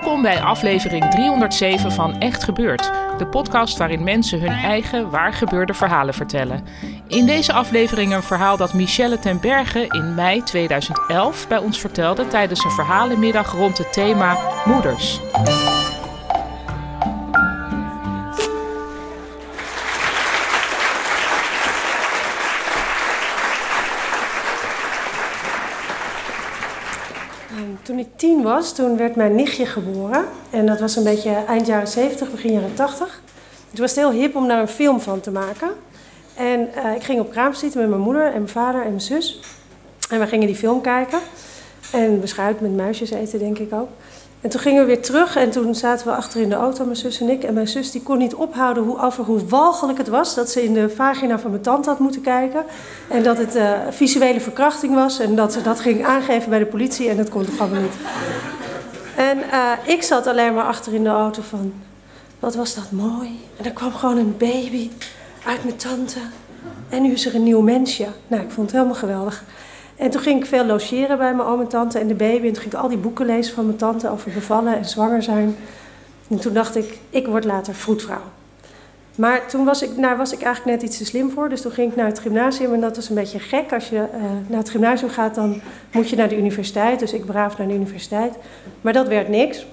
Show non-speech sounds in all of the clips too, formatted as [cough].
Welkom bij aflevering 307 van Echt Gebeurd, de podcast waarin mensen hun eigen waar gebeurde verhalen vertellen. In deze aflevering een verhaal dat Michelle ten Berge in mei 2011 bij ons vertelde tijdens een verhalenmiddag rond het thema moeders. Was, toen werd mijn nichtje geboren. En dat was een beetje eind jaren 70, begin jaren 80. Toen was het heel hip om daar een film van te maken. En eh, ik ging op kraamvisite met mijn moeder en mijn vader en mijn zus. En we gingen die film kijken. En beschuit met muisjes eten, denk ik ook. En toen gingen we weer terug en toen zaten we achter in de auto, mijn zus en ik. En mijn zus die kon niet ophouden hoe, over hoe walgelijk het was dat ze in de vagina van mijn tante had moeten kijken. En dat het eh, visuele verkrachting was en dat ze dat ging aangeven bij de politie en dat kon toch allemaal niet. En eh, ik zat alleen maar achter in de auto van, wat was dat mooi. En er kwam gewoon een baby uit mijn tante. En nu is er een nieuw mensje. Nou, ik vond het helemaal geweldig. En toen ging ik veel logeren bij mijn oom en tante en de baby. En toen ging ik al die boeken lezen van mijn tante over bevallen en zwanger zijn. En toen dacht ik, ik word later vroedvrouw. Maar toen was ik, nou, was ik eigenlijk net iets te slim voor. Dus toen ging ik naar het gymnasium en dat was een beetje gek. Als je eh, naar het gymnasium gaat, dan moet je naar de universiteit. Dus ik braaf naar de universiteit. Maar dat werd niks.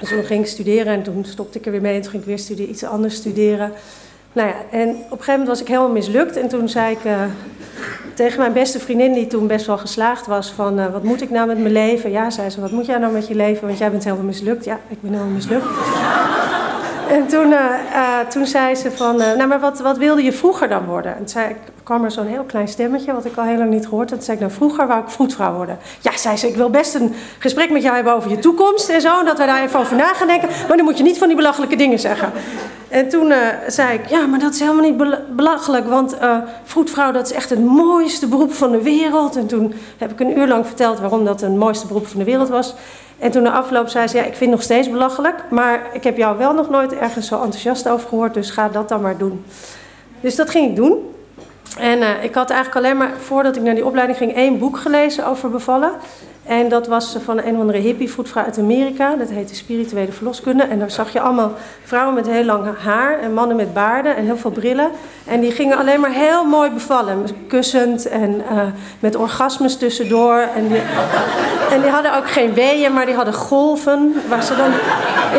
Dus toen ging ik studeren en toen stopte ik er weer mee. En toen ging ik weer studeren, iets anders studeren. Nou ja, en op een gegeven moment was ik helemaal mislukt. En toen zei ik eh, tegen mijn beste vriendin, die toen best wel geslaagd was, van eh, wat moet ik nou met mijn leven? Ja, zei ze, wat moet jij nou met je leven? Want jij bent helemaal mislukt. Ja, ik ben helemaal mislukt. En toen, eh, eh, toen zei ze van, eh, nou maar wat, wat wilde je vroeger dan worden? En zei kwam er zo'n heel klein stemmetje, wat ik al heel lang niet gehoord had. Zei ik, nou vroeger wou ik vroedvrouw worden. Ja, zei ze, ik wil best een gesprek met jou hebben over je toekomst en zo. En dat wij daar even over na gaan denken. Maar dan moet je niet van die belachelijke dingen zeggen. En toen zei ik, ja, maar dat is helemaal niet bela- belachelijk. Want eh vroedvrouw, dat is echt het mooiste beroep van de wereld. En toen heb ik een uur lang verteld waarom dat het mooiste beroep van de wereld was. En toen na afloop zei ze, ja, ik vind het nog steeds belachelijk. Maar ik heb jou wel nog nooit ergens zo enthousiast over gehoord. Dus ga dat dan maar doen. Dus dat ging ik doen. En eh, ik had eigenlijk alleen maar, voordat ik naar die opleiding ging, één boek gelezen over bevallen. En dat was van een of andere hippie voetvrouw uit Amerika. Dat heette Spirituele Verloskunde. En daar zag je allemaal vrouwen met heel lang haar en mannen met baarden en heel veel brillen. En die gingen alleen maar heel mooi bevallen. Kussend en eh, met orgasmes tussendoor. En die, en die hadden ook geen weeën, maar die hadden golven waar ze dan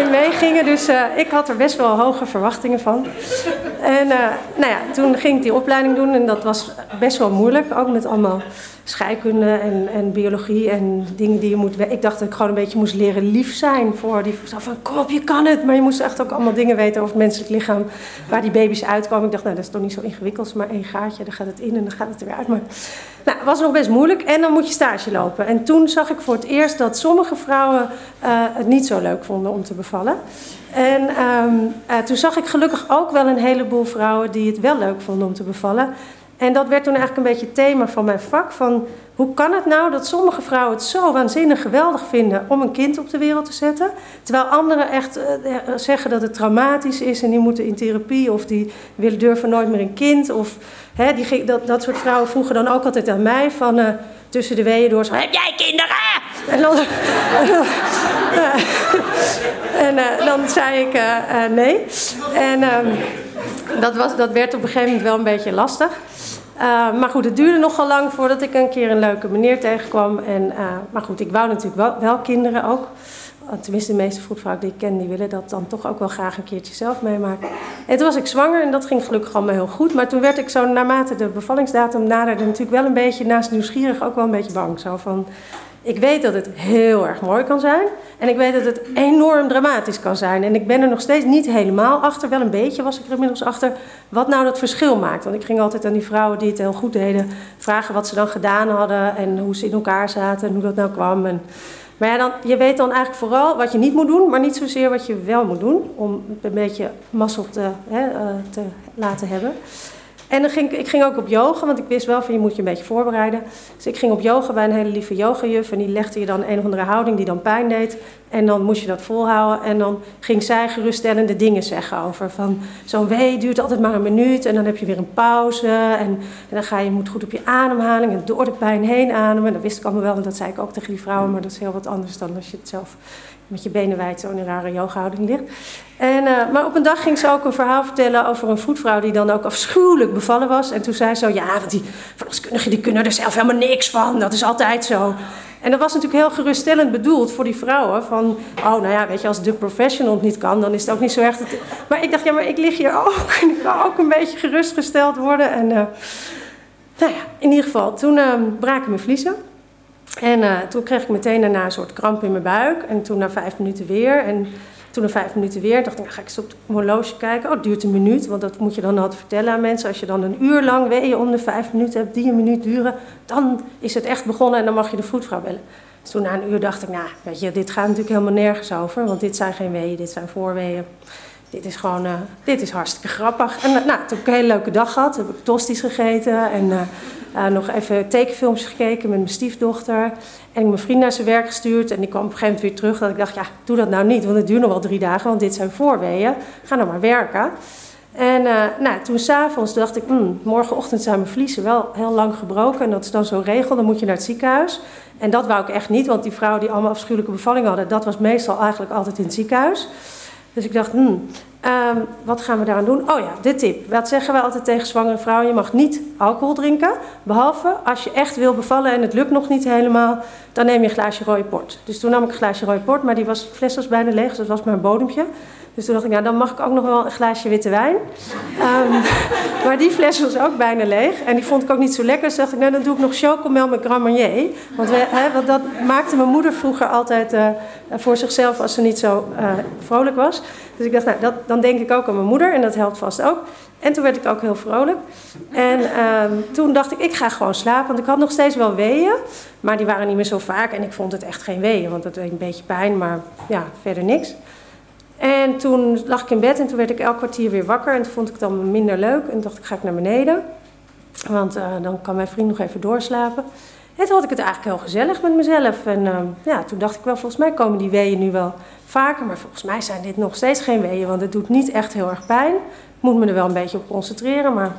in meegingen. Dus eh, ik had er best wel hoge verwachtingen van. En eh, nou ja, toen ging ik die opleiding doen en dat was best wel moeilijk. Ook met allemaal scheikunde en, en biologie en dingen die je moet... Ik dacht dat ik gewoon een beetje moest leren lief zijn voor die... Van, kom op, je kan het. Maar je moest echt ook allemaal dingen weten over het menselijk lichaam... waar die baby's uitkomen. Ik dacht, nou, dat is toch niet zo ingewikkeld. Maar één gaatje, dan gaat het in en dan gaat het er weer uit. Maar nou, was nog best moeilijk en dan moet je stage lopen. En toen zag ik voor het eerst dat sommige vrouwen eh, het niet zo leuk vonden om te bevallen. En ehm, eh, toen zag ik gelukkig ook wel een heleboel vrouwen die het wel leuk vonden om te bevallen. En dat werd toen eigenlijk een beetje het thema van mijn vak. Van hoe kan het nou dat sommige vrouwen het zo waanzinnig geweldig vinden om een kind op de wereld te zetten. Terwijl anderen echt eh, eh, zeggen dat het traumatisch is en die moeten in therapie. Of die willen durven nooit meer een kind. Of hè, die, dat, soort vrouwen vroegen dan ook altijd aan mij van... eh, tussen de weeën door zo, heb jij kinderen? En dan, [laughs] en, dan zei ik nee. En ehm, dat, was, dat werd op een gegeven moment wel een beetje lastig. Uh, maar goed, het duurde nogal lang voordat ik een keer een leuke meneer tegenkwam. En, uh, maar goed, ik wou natuurlijk wel, kinderen ook. Tenminste, de meeste vroedvrouwen die ik ken, die willen dat dan toch ook wel graag een keertje zelf meemaken. En toen was ik zwanger en dat ging gelukkig allemaal heel goed. Maar toen werd ik zo, naarmate de bevallingsdatum naderde, natuurlijk wel een beetje naast nieuwsgierig ook wel een beetje bang. Zo van, ik weet dat het heel erg mooi kan zijn. En ik weet dat het enorm dramatisch kan zijn. En ik ben er nog steeds niet helemaal achter, wel een beetje was ik er inmiddels achter, wat nou dat verschil maakt. Want ik ging altijd aan die vrouwen die het heel goed deden vragen wat ze dan gedaan hadden en hoe ze in elkaar zaten en hoe dat nou kwam. En, maar ja, dan, je weet dan eigenlijk vooral wat je niet moet doen, maar niet zozeer wat je wel moet doen. Om een beetje mazzel te, hè, uh, te laten hebben. En dan ging, ik ging ook op yoga, want ik wist wel van je moet je een beetje voorbereiden. Dus ik ging op yoga bij een hele lieve yogajuf en die legde je dan een of andere houding die dan pijn deed. En dan moest je dat volhouden en dan ging zij geruststellende dingen zeggen over van zo'n wee duurt altijd maar een minuut en dan heb je weer een pauze en, en dan ga je, je moet goed op je ademhaling en door de pijn heen ademen. Dat wist ik allemaal wel, want dat zei ik ook tegen die vrouwen, maar dat is heel wat anders dan als je het zelf met je benen wijd zo in een rare yoga-houding ligt. En, uh, maar op een dag ging ze ook een verhaal vertellen over een voetvrouw die dan ook afschuwelijk bevallen was. En toen zei ze zo, ja, want die verloskundigen die kunnen er zelf helemaal niks van. Dat is altijd zo. En dat was natuurlijk heel geruststellend bedoeld voor die vrouwen. Van, oh, nou ja, weet je, als de professional het niet kan, dan is het ook niet zo echt... Maar ik dacht, ja, maar ik lig hier ook. En ik wil ook een beetje gerustgesteld worden. En uh, nou ja, in ieder geval, toen uh, braken mijn vliezen. En uh, toen kreeg ik meteen daarna een soort kramp in mijn buik. En toen na vijf minuten weer. En toen na vijf minuten weer dacht ik, nou, ga ik eens op mijn horloge kijken. Oh, het duurt een minuut, want dat moet je dan altijd vertellen aan mensen. Als je dan een uur lang weeën om de vijf minuten hebt, die een minuut duren, dan is het echt begonnen en dan mag je de vroedvrouw bellen. Dus toen na een uur dacht ik, nou, weet je, dit gaat natuurlijk helemaal nergens over, want dit zijn geen weeën, dit zijn voorweeën. Dit is gewoon, uh, dit is hartstikke grappig. En uh, nou, toen heb ik een hele leuke dag gehad. Heb ik tosties gegeten en uh, nog even tekenfilms gekeken met mijn stiefdochter. En ik mijn vriend naar zijn werk gestuurd. En die kwam op een gegeven moment weer terug. Dat ik dacht, ja, doe dat nou niet, want het duurt nog wel drie dagen. Want dit zijn voorweeën. Ga nou maar werken. En nou, toen s'avonds dacht ik, mm, morgenochtend zijn mijn vliezen wel heel lang gebroken. En dat is dan zo'n regel, dan moet je naar het ziekenhuis. En dat wou ik echt niet, want die vrouwen die allemaal afschuwelijke bevallingen hadden... dat was meestal eigenlijk altijd in het ziekenhuis. Dus ik dacht, hmm, um, wat gaan we daaraan doen? Oh ja, dit tip. Wat zeggen we altijd tegen zwangere vrouwen? Je mag niet alcohol drinken. Behalve als je echt wil bevallen en het lukt nog niet helemaal, dan neem je een glaasje rode port. Dus toen nam ik een glaasje rode port, maar die was, fles was bijna leeg, dus dat was maar een bodempje. Dus toen dacht ik, nou dan mag ik ook nog wel een glaasje witte wijn. Um, [laughs] maar die fles was ook bijna leeg. En die vond ik ook niet zo lekker. Dus dacht ik, nou dan doe ik nog chocomel met Grand Marnier. Want, want dat maakte mijn moeder vroeger altijd uh, voor zichzelf als ze niet zo uh, vrolijk was. Dus ik dacht, nou dat, dan denk ik ook aan mijn moeder. En dat helpt vast ook. En toen werd ik ook heel vrolijk. En um, toen dacht ik, ik ga gewoon slapen. Want ik had nog steeds wel weeën. Maar die waren niet meer zo vaak. En ik vond het echt geen weeën. Want het deed een beetje pijn. Maar ja, verder niks. En toen lag ik in bed en toen werd ik elk kwartier weer wakker. En toen vond ik het dan minder leuk. En dacht ik, ga ik naar beneden. Want uh, dan kan mijn vriend nog even doorslapen. En toen had ik het eigenlijk heel gezellig met mezelf. En uh, ja, toen dacht ik wel, volgens mij komen die weeën nu wel vaker. Maar volgens mij zijn dit nog steeds geen weeën. Want het doet niet echt heel erg pijn. Ik moet me er wel een beetje op concentreren. Maar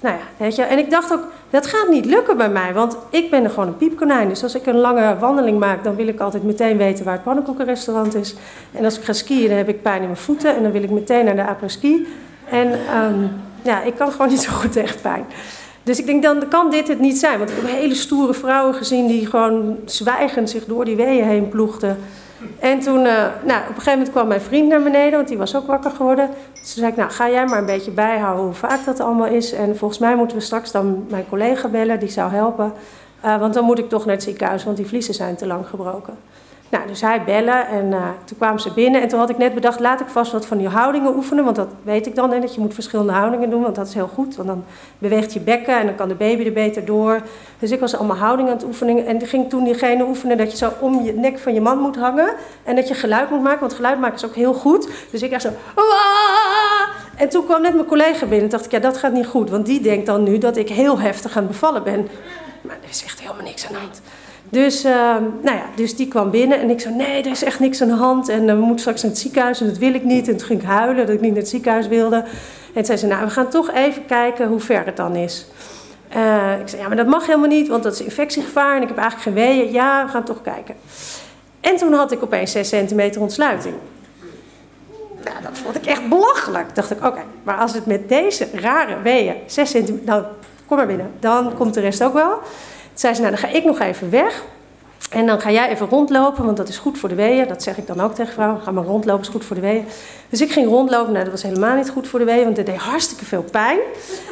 nou ja, weet je. En ik dacht ook, dat gaat niet lukken bij mij. Want ik ben er gewoon een piepkonijn. Dus als ik een lange wandeling maak, dan wil ik altijd meteen weten waar het pannenkoekenrestaurant is. En als ik ga skiën, dan heb ik pijn in mijn voeten. En dan wil ik meteen naar de après-ski. En um, ja, ik kan gewoon niet zo goed tegen pijn. Dus ik denk, dan kan dit het niet zijn. Want ik heb hele stoere vrouwen gezien die gewoon zwijgend zich door die weeën heen ploegden. En toen, uh, nou, op een gegeven moment kwam mijn vriend naar beneden, want die was ook wakker geworden. Dus toen zei ik, nou, ga jij maar een beetje bijhouden hoe vaak dat allemaal is. En volgens mij moeten we straks dan mijn collega bellen, die zou helpen. Uh, want dan moet ik toch naar het ziekenhuis, want die vliezen zijn te lang gebroken. Nou, dus hij bellen en uh, toen kwamen ze binnen. En toen had ik net bedacht, laat ik vast wat van die houdingen oefenen. Want dat weet ik dan, hè, dat je moet verschillende houdingen doen. Want dat is heel goed, want dan beweegt je bekken en dan kan de baby er beter door. Dus ik was allemaal houdingen aan het oefenen. En ging toen diegene oefenen dat je zo om je nek van je man moet hangen. En dat je geluid moet maken, want geluid maken is ook heel goed. Dus ik echt zo... En toen kwam net mijn collega binnen en dacht ik, ja, dat gaat niet goed. Want die denkt dan nu dat ik heel heftig aan het bevallen ben. Maar er is echt helemaal niks aan de hand. Dus, uh, nou ja, dus die kwam binnen en ik zei, nee, er is echt niks aan de hand. En uh, we moeten straks naar het ziekenhuis en dat wil ik niet. En toen ging ik huilen dat ik niet naar het ziekenhuis wilde. En zei ze, nou, we gaan toch even kijken hoe ver het dan is. Uh, ik zei, ja, maar dat mag helemaal niet, want dat is infectiegevaar en ik heb eigenlijk geen weeën. Ja, we gaan toch kijken. En toen had ik opeens 6 centimeter ontsluiting. Nou, dat vond ik echt belachelijk. dacht ik, oké, maar als het met deze rare weeën 6 centimeter... Nou, kom maar binnen, dan komt de rest ook wel. Zei ze, nou dan ga ik nog even weg. En dan ga jij even rondlopen, want dat is goed voor de weeën. Dat zeg ik dan ook tegen vrouwen. Ga maar rondlopen, is goed voor de weeën. Dus ik ging rondlopen. Nou, dat was helemaal niet goed voor de weeën, want het deed hartstikke veel pijn.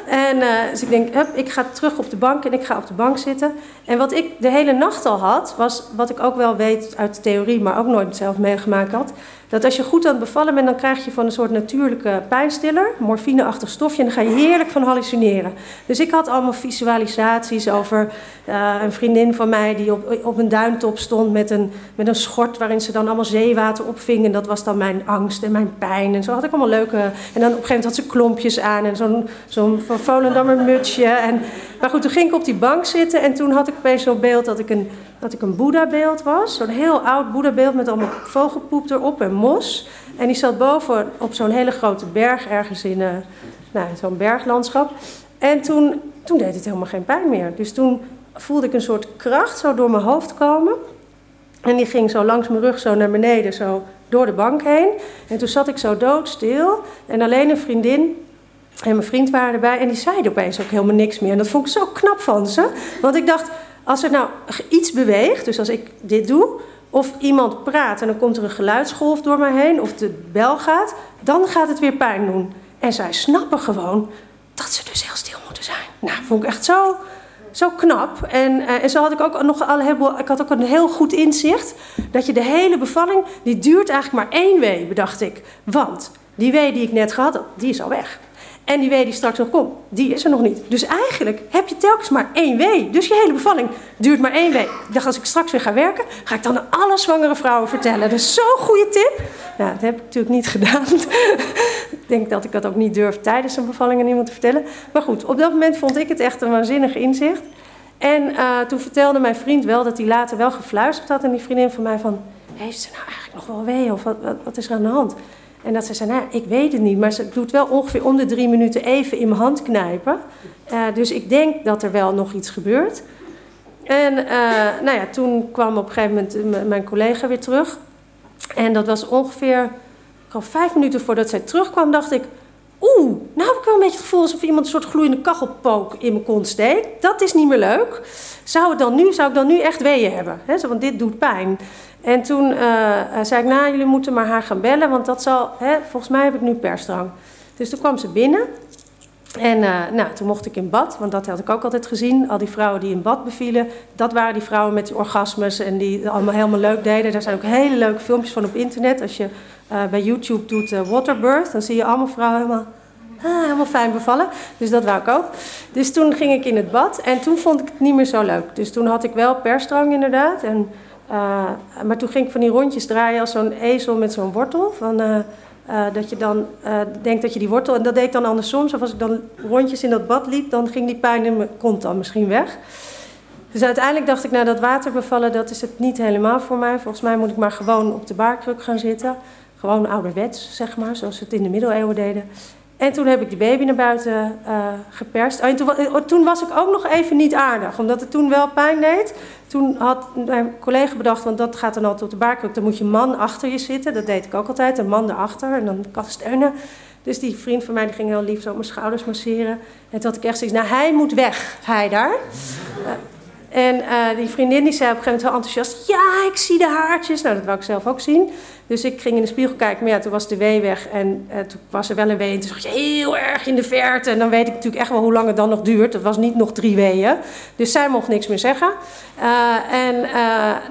En uh, dus ik denk, hup, ik ga terug op de bank en ik ga op de bank zitten. En wat ik de hele nacht al had, was wat ik ook wel weet uit de theorie, maar ook nooit zelf meegemaakt had. Dat als je goed aan het bevallen bent, dan krijg je van een soort natuurlijke pijnstiller, morfineachtig stofje, en dan ga je heerlijk van hallucineren. Dus ik had allemaal visualisaties over uh, een vriendin van mij die op, op een duintop stond met een, met een schort waarin ze dan allemaal zeewater opving. En dat was dan mijn angst en mijn pijn. En zo had ik allemaal leuke. En dan op een gegeven moment had ze klompjes aan en zo'n zo'n van Volendammer mutsje. En, maar goed, toen ging ik op die bank zitten en toen had ik opeens zo'n beeld dat ik een, dat ik een Boeddha-beeld was. Zo'n heel oud Boeddha-beeld met allemaal vogelpoep erop en mos. En die zat boven op zo'n hele grote berg ergens in uh, nou, zo'n berglandschap. En toen, toen deed het helemaal geen pijn meer. Dus toen voelde ik een soort kracht zo door mijn hoofd komen. En die ging zo langs mijn rug zo naar beneden, zo door de bank heen. En toen zat ik zo doodstil. En alleen een vriendin en mijn vriend waren erbij. En die zeiden opeens ook helemaal niks meer. En dat vond ik zo knap van ze. Want ik dacht, als er nou iets beweegt, dus als ik dit doe, of iemand praat en dan komt er een geluidsgolf door mij heen, of de bel gaat, dan gaat het weer pijn doen. En zij snappen gewoon dat ze dus heel stil moeten zijn. Nou, vond ik echt zo, zo knap. En, uh, en zo had ik ook nog al heel, ik had ook een heel goed inzicht dat je de hele bevalling, die duurt eigenlijk maar één wee, bedacht ik. Want die wee die ik net gehad had, die is al weg. En die wee die straks nog komt, die is er nog niet. Dus eigenlijk heb je telkens maar één wee. Dus je hele bevalling duurt maar één wee. Ik als ik straks weer ga werken, ga ik dan aan alle zwangere vrouwen vertellen. Dat is zo'n goede tip. Nou, dat heb ik natuurlijk niet [laughs] gedaan. ik denk dat ik dat ook niet durf tijdens een bevalling aan iemand te vertellen. Maar goed, op dat moment vond ik het echt een waanzinnig inzicht. En uh, toen vertelde mijn vriend wel dat hij later wel gefluisterd had. En die vriendin van mij van, heeft ze nou eigenlijk nog wel wee? Of wat, wat is er aan de hand? En dat ze zei, nou, ik weet het niet, maar ze doet wel ongeveer om de drie minuten even in mijn hand knijpen. Uh, dus ik denk dat er wel nog iets gebeurt. En uh, nou ja, toen kwam op een gegeven moment mijn collega weer terug. En dat was ongeveer, al vijf minuten voordat zij terugkwam, dacht ik... Oeh, nou heb ik wel een beetje het gevoel alsof iemand een soort gloeiende kachelpook in mijn kont steekt. Dat is niet meer leuk. Zou, het dan nu, zou ik dan nu echt weeën hebben? He, want dit doet pijn. En toen uh, zei ik, nou, jullie moeten maar haar gaan bellen, want dat zal, hè, volgens mij heb ik nu persdrang. Dus toen kwam ze binnen. En uh, nou, toen mocht ik in bad, want dat had ik ook altijd gezien. Al die vrouwen die in bad bevielen, dat waren die vrouwen met die orgasmes en die allemaal helemaal leuk deden. Daar zijn ook hele leuke filmpjes van op internet. Als je bij YouTube doet waterbirth, dan zie je allemaal vrouwen helemaal, ah, helemaal fijn bevallen. Dus dat wou ik ook. Dus toen ging ik in het bad en toen vond ik het niet meer zo leuk. Dus toen had ik wel persdrang inderdaad. En uh, maar toen ging ik van die rondjes draaien als zo'n ezel met zo'n wortel. Van, uh, uh, dat je dan denkt dat je die wortel... En dat deed ik dan andersom. Zo als ik dan rondjes in dat bad liep, dan ging die pijn in mijn kont dan misschien weg. Dus uiteindelijk dacht ik, nou dat waterbevallen, dat is het niet helemaal voor mij. Volgens mij moet ik maar gewoon op de baarkruk gaan zitten. Gewoon ouderwets, zeg maar, zoals we het in de middeleeuwen deden. En toen heb ik de baby naar buiten uh, geperst. Oh, en toen, toen, was ik ook nog even niet aardig, omdat het toen wel pijn deed. Toen had mijn collega bedacht, want dat gaat dan altijd op de baarkruk, dan moet je man achter je zitten. Dat deed ik ook altijd, een man erachter en dan kan steunen. Dus die vriend van mij die ging heel lief zo mijn schouders masseren. En toen had ik echt zoiets, nou hij moet weg, hij daar. Uh, en uh, die vriendin die zei op een gegeven moment heel enthousiast: Ja, ik zie de haartjes. Nou, dat wou ik zelf ook zien. Dus ik ging in de spiegel kijken, maar ja, toen was de wee weg. En uh, toen was er wel een wee. En toen zag je heel erg in de verte. En dan weet ik natuurlijk echt wel hoe lang het dan nog duurt. Het was niet nog drie weeën. Dus zij mocht niks meer zeggen. Uh, en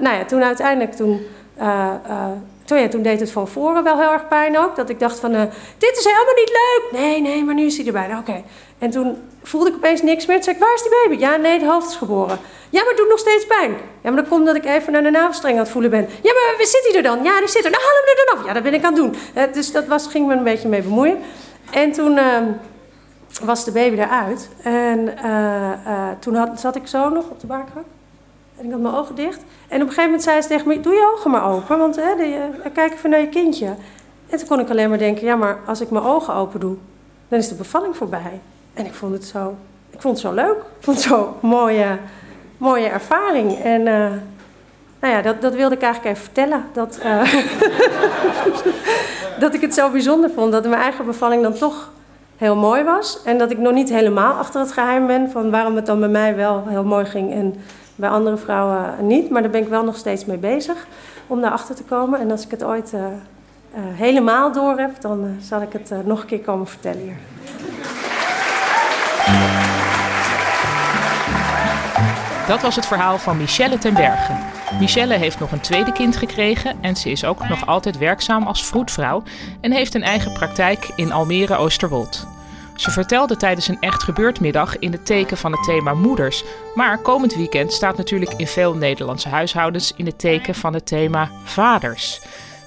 nou ja, toen uiteindelijk toen. Toen, ja, toen deed het van voren wel heel erg pijn ook. Dat ik dacht van, dit is helemaal niet leuk. Nee, nee, maar nu is hij erbij. Oké. Okay. En toen voelde ik opeens niks meer. Toen zei ik, waar is die baby? Ja, nee, het hoofd is geboren. Ja, maar het doet nog steeds pijn. Ja, maar dat komt dat ik even naar de navelstreng aan het voelen ben. Ja, maar waar zit hij er dan? Ja, die zit er. Nou, haal hem er dan af. Ja, dat ben ik aan het doen. Uh, dus dat was, ging me een beetje mee bemoeien. En toen uh, was de baby eruit. En uh, toen had, zat ik zo nog op de baarkruk. En ik had mijn ogen dicht. En op een gegeven moment zei ze tegen me, doe je ogen maar open. Want hè, de, kijk even naar je kindje. En toen kon ik alleen maar denken, ja, maar als ik mijn ogen open doe, dan is de bevalling voorbij. En ik vond het zo, ik vond het zo leuk. Ik vond het zo mooie, mooie ervaring. En uh, nou ja, dat, dat wilde ik eigenlijk even vertellen. Dat, uh, [laughs] dat ik het zo bijzonder vond. Dat mijn eigen bevalling dan toch heel mooi was. En dat ik nog niet helemaal achter het geheim ben van waarom het dan bij mij wel heel mooi ging. En Bij andere vrouwen niet, maar daar ben ik wel nog steeds mee bezig om daarachter te komen. En als ik het ooit uh, uh, helemaal door heb, dan uh, zal ik het nog een keer komen vertellen hier. Dat was het verhaal van Michelle ten Berge. Michelle heeft nog een tweede kind gekregen en ze is ook nog altijd werkzaam als vroedvrouw en heeft een eigen praktijk in Almere Oosterwold. Ze vertelde tijdens een echt gebeurtmiddag in het teken van het thema moeders. Maar komend weekend staat natuurlijk in veel Nederlandse huishoudens in het teken van het thema vaders.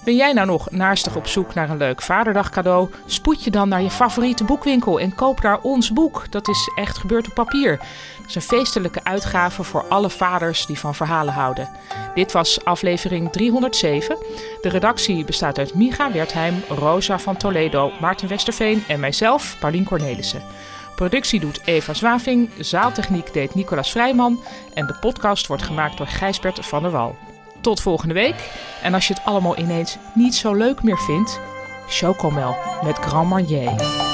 Ben jij nou nog naastig op zoek naar een leuk vaderdag cadeau? Spoed je dan naar je favoriete boekwinkel en koop daar ons boek. Dat is echt gebeurd op papier. Het is een feestelijke uitgave voor alle vaders die van verhalen houden. Dit was aflevering 307. De redactie bestaat uit Miga Wertheim, Rosa van Toledo, Maarten Westerveen en mijzelf, Paulien Cornelissen. Productie doet Eva Zwaving, zaaltechniek deed Nicolas Vrijman en de podcast wordt gemaakt door Gijsbert van der Wal. Tot volgende week. En als je het allemaal ineens niet zo leuk meer vindt, Chocomel met Grand Marnier.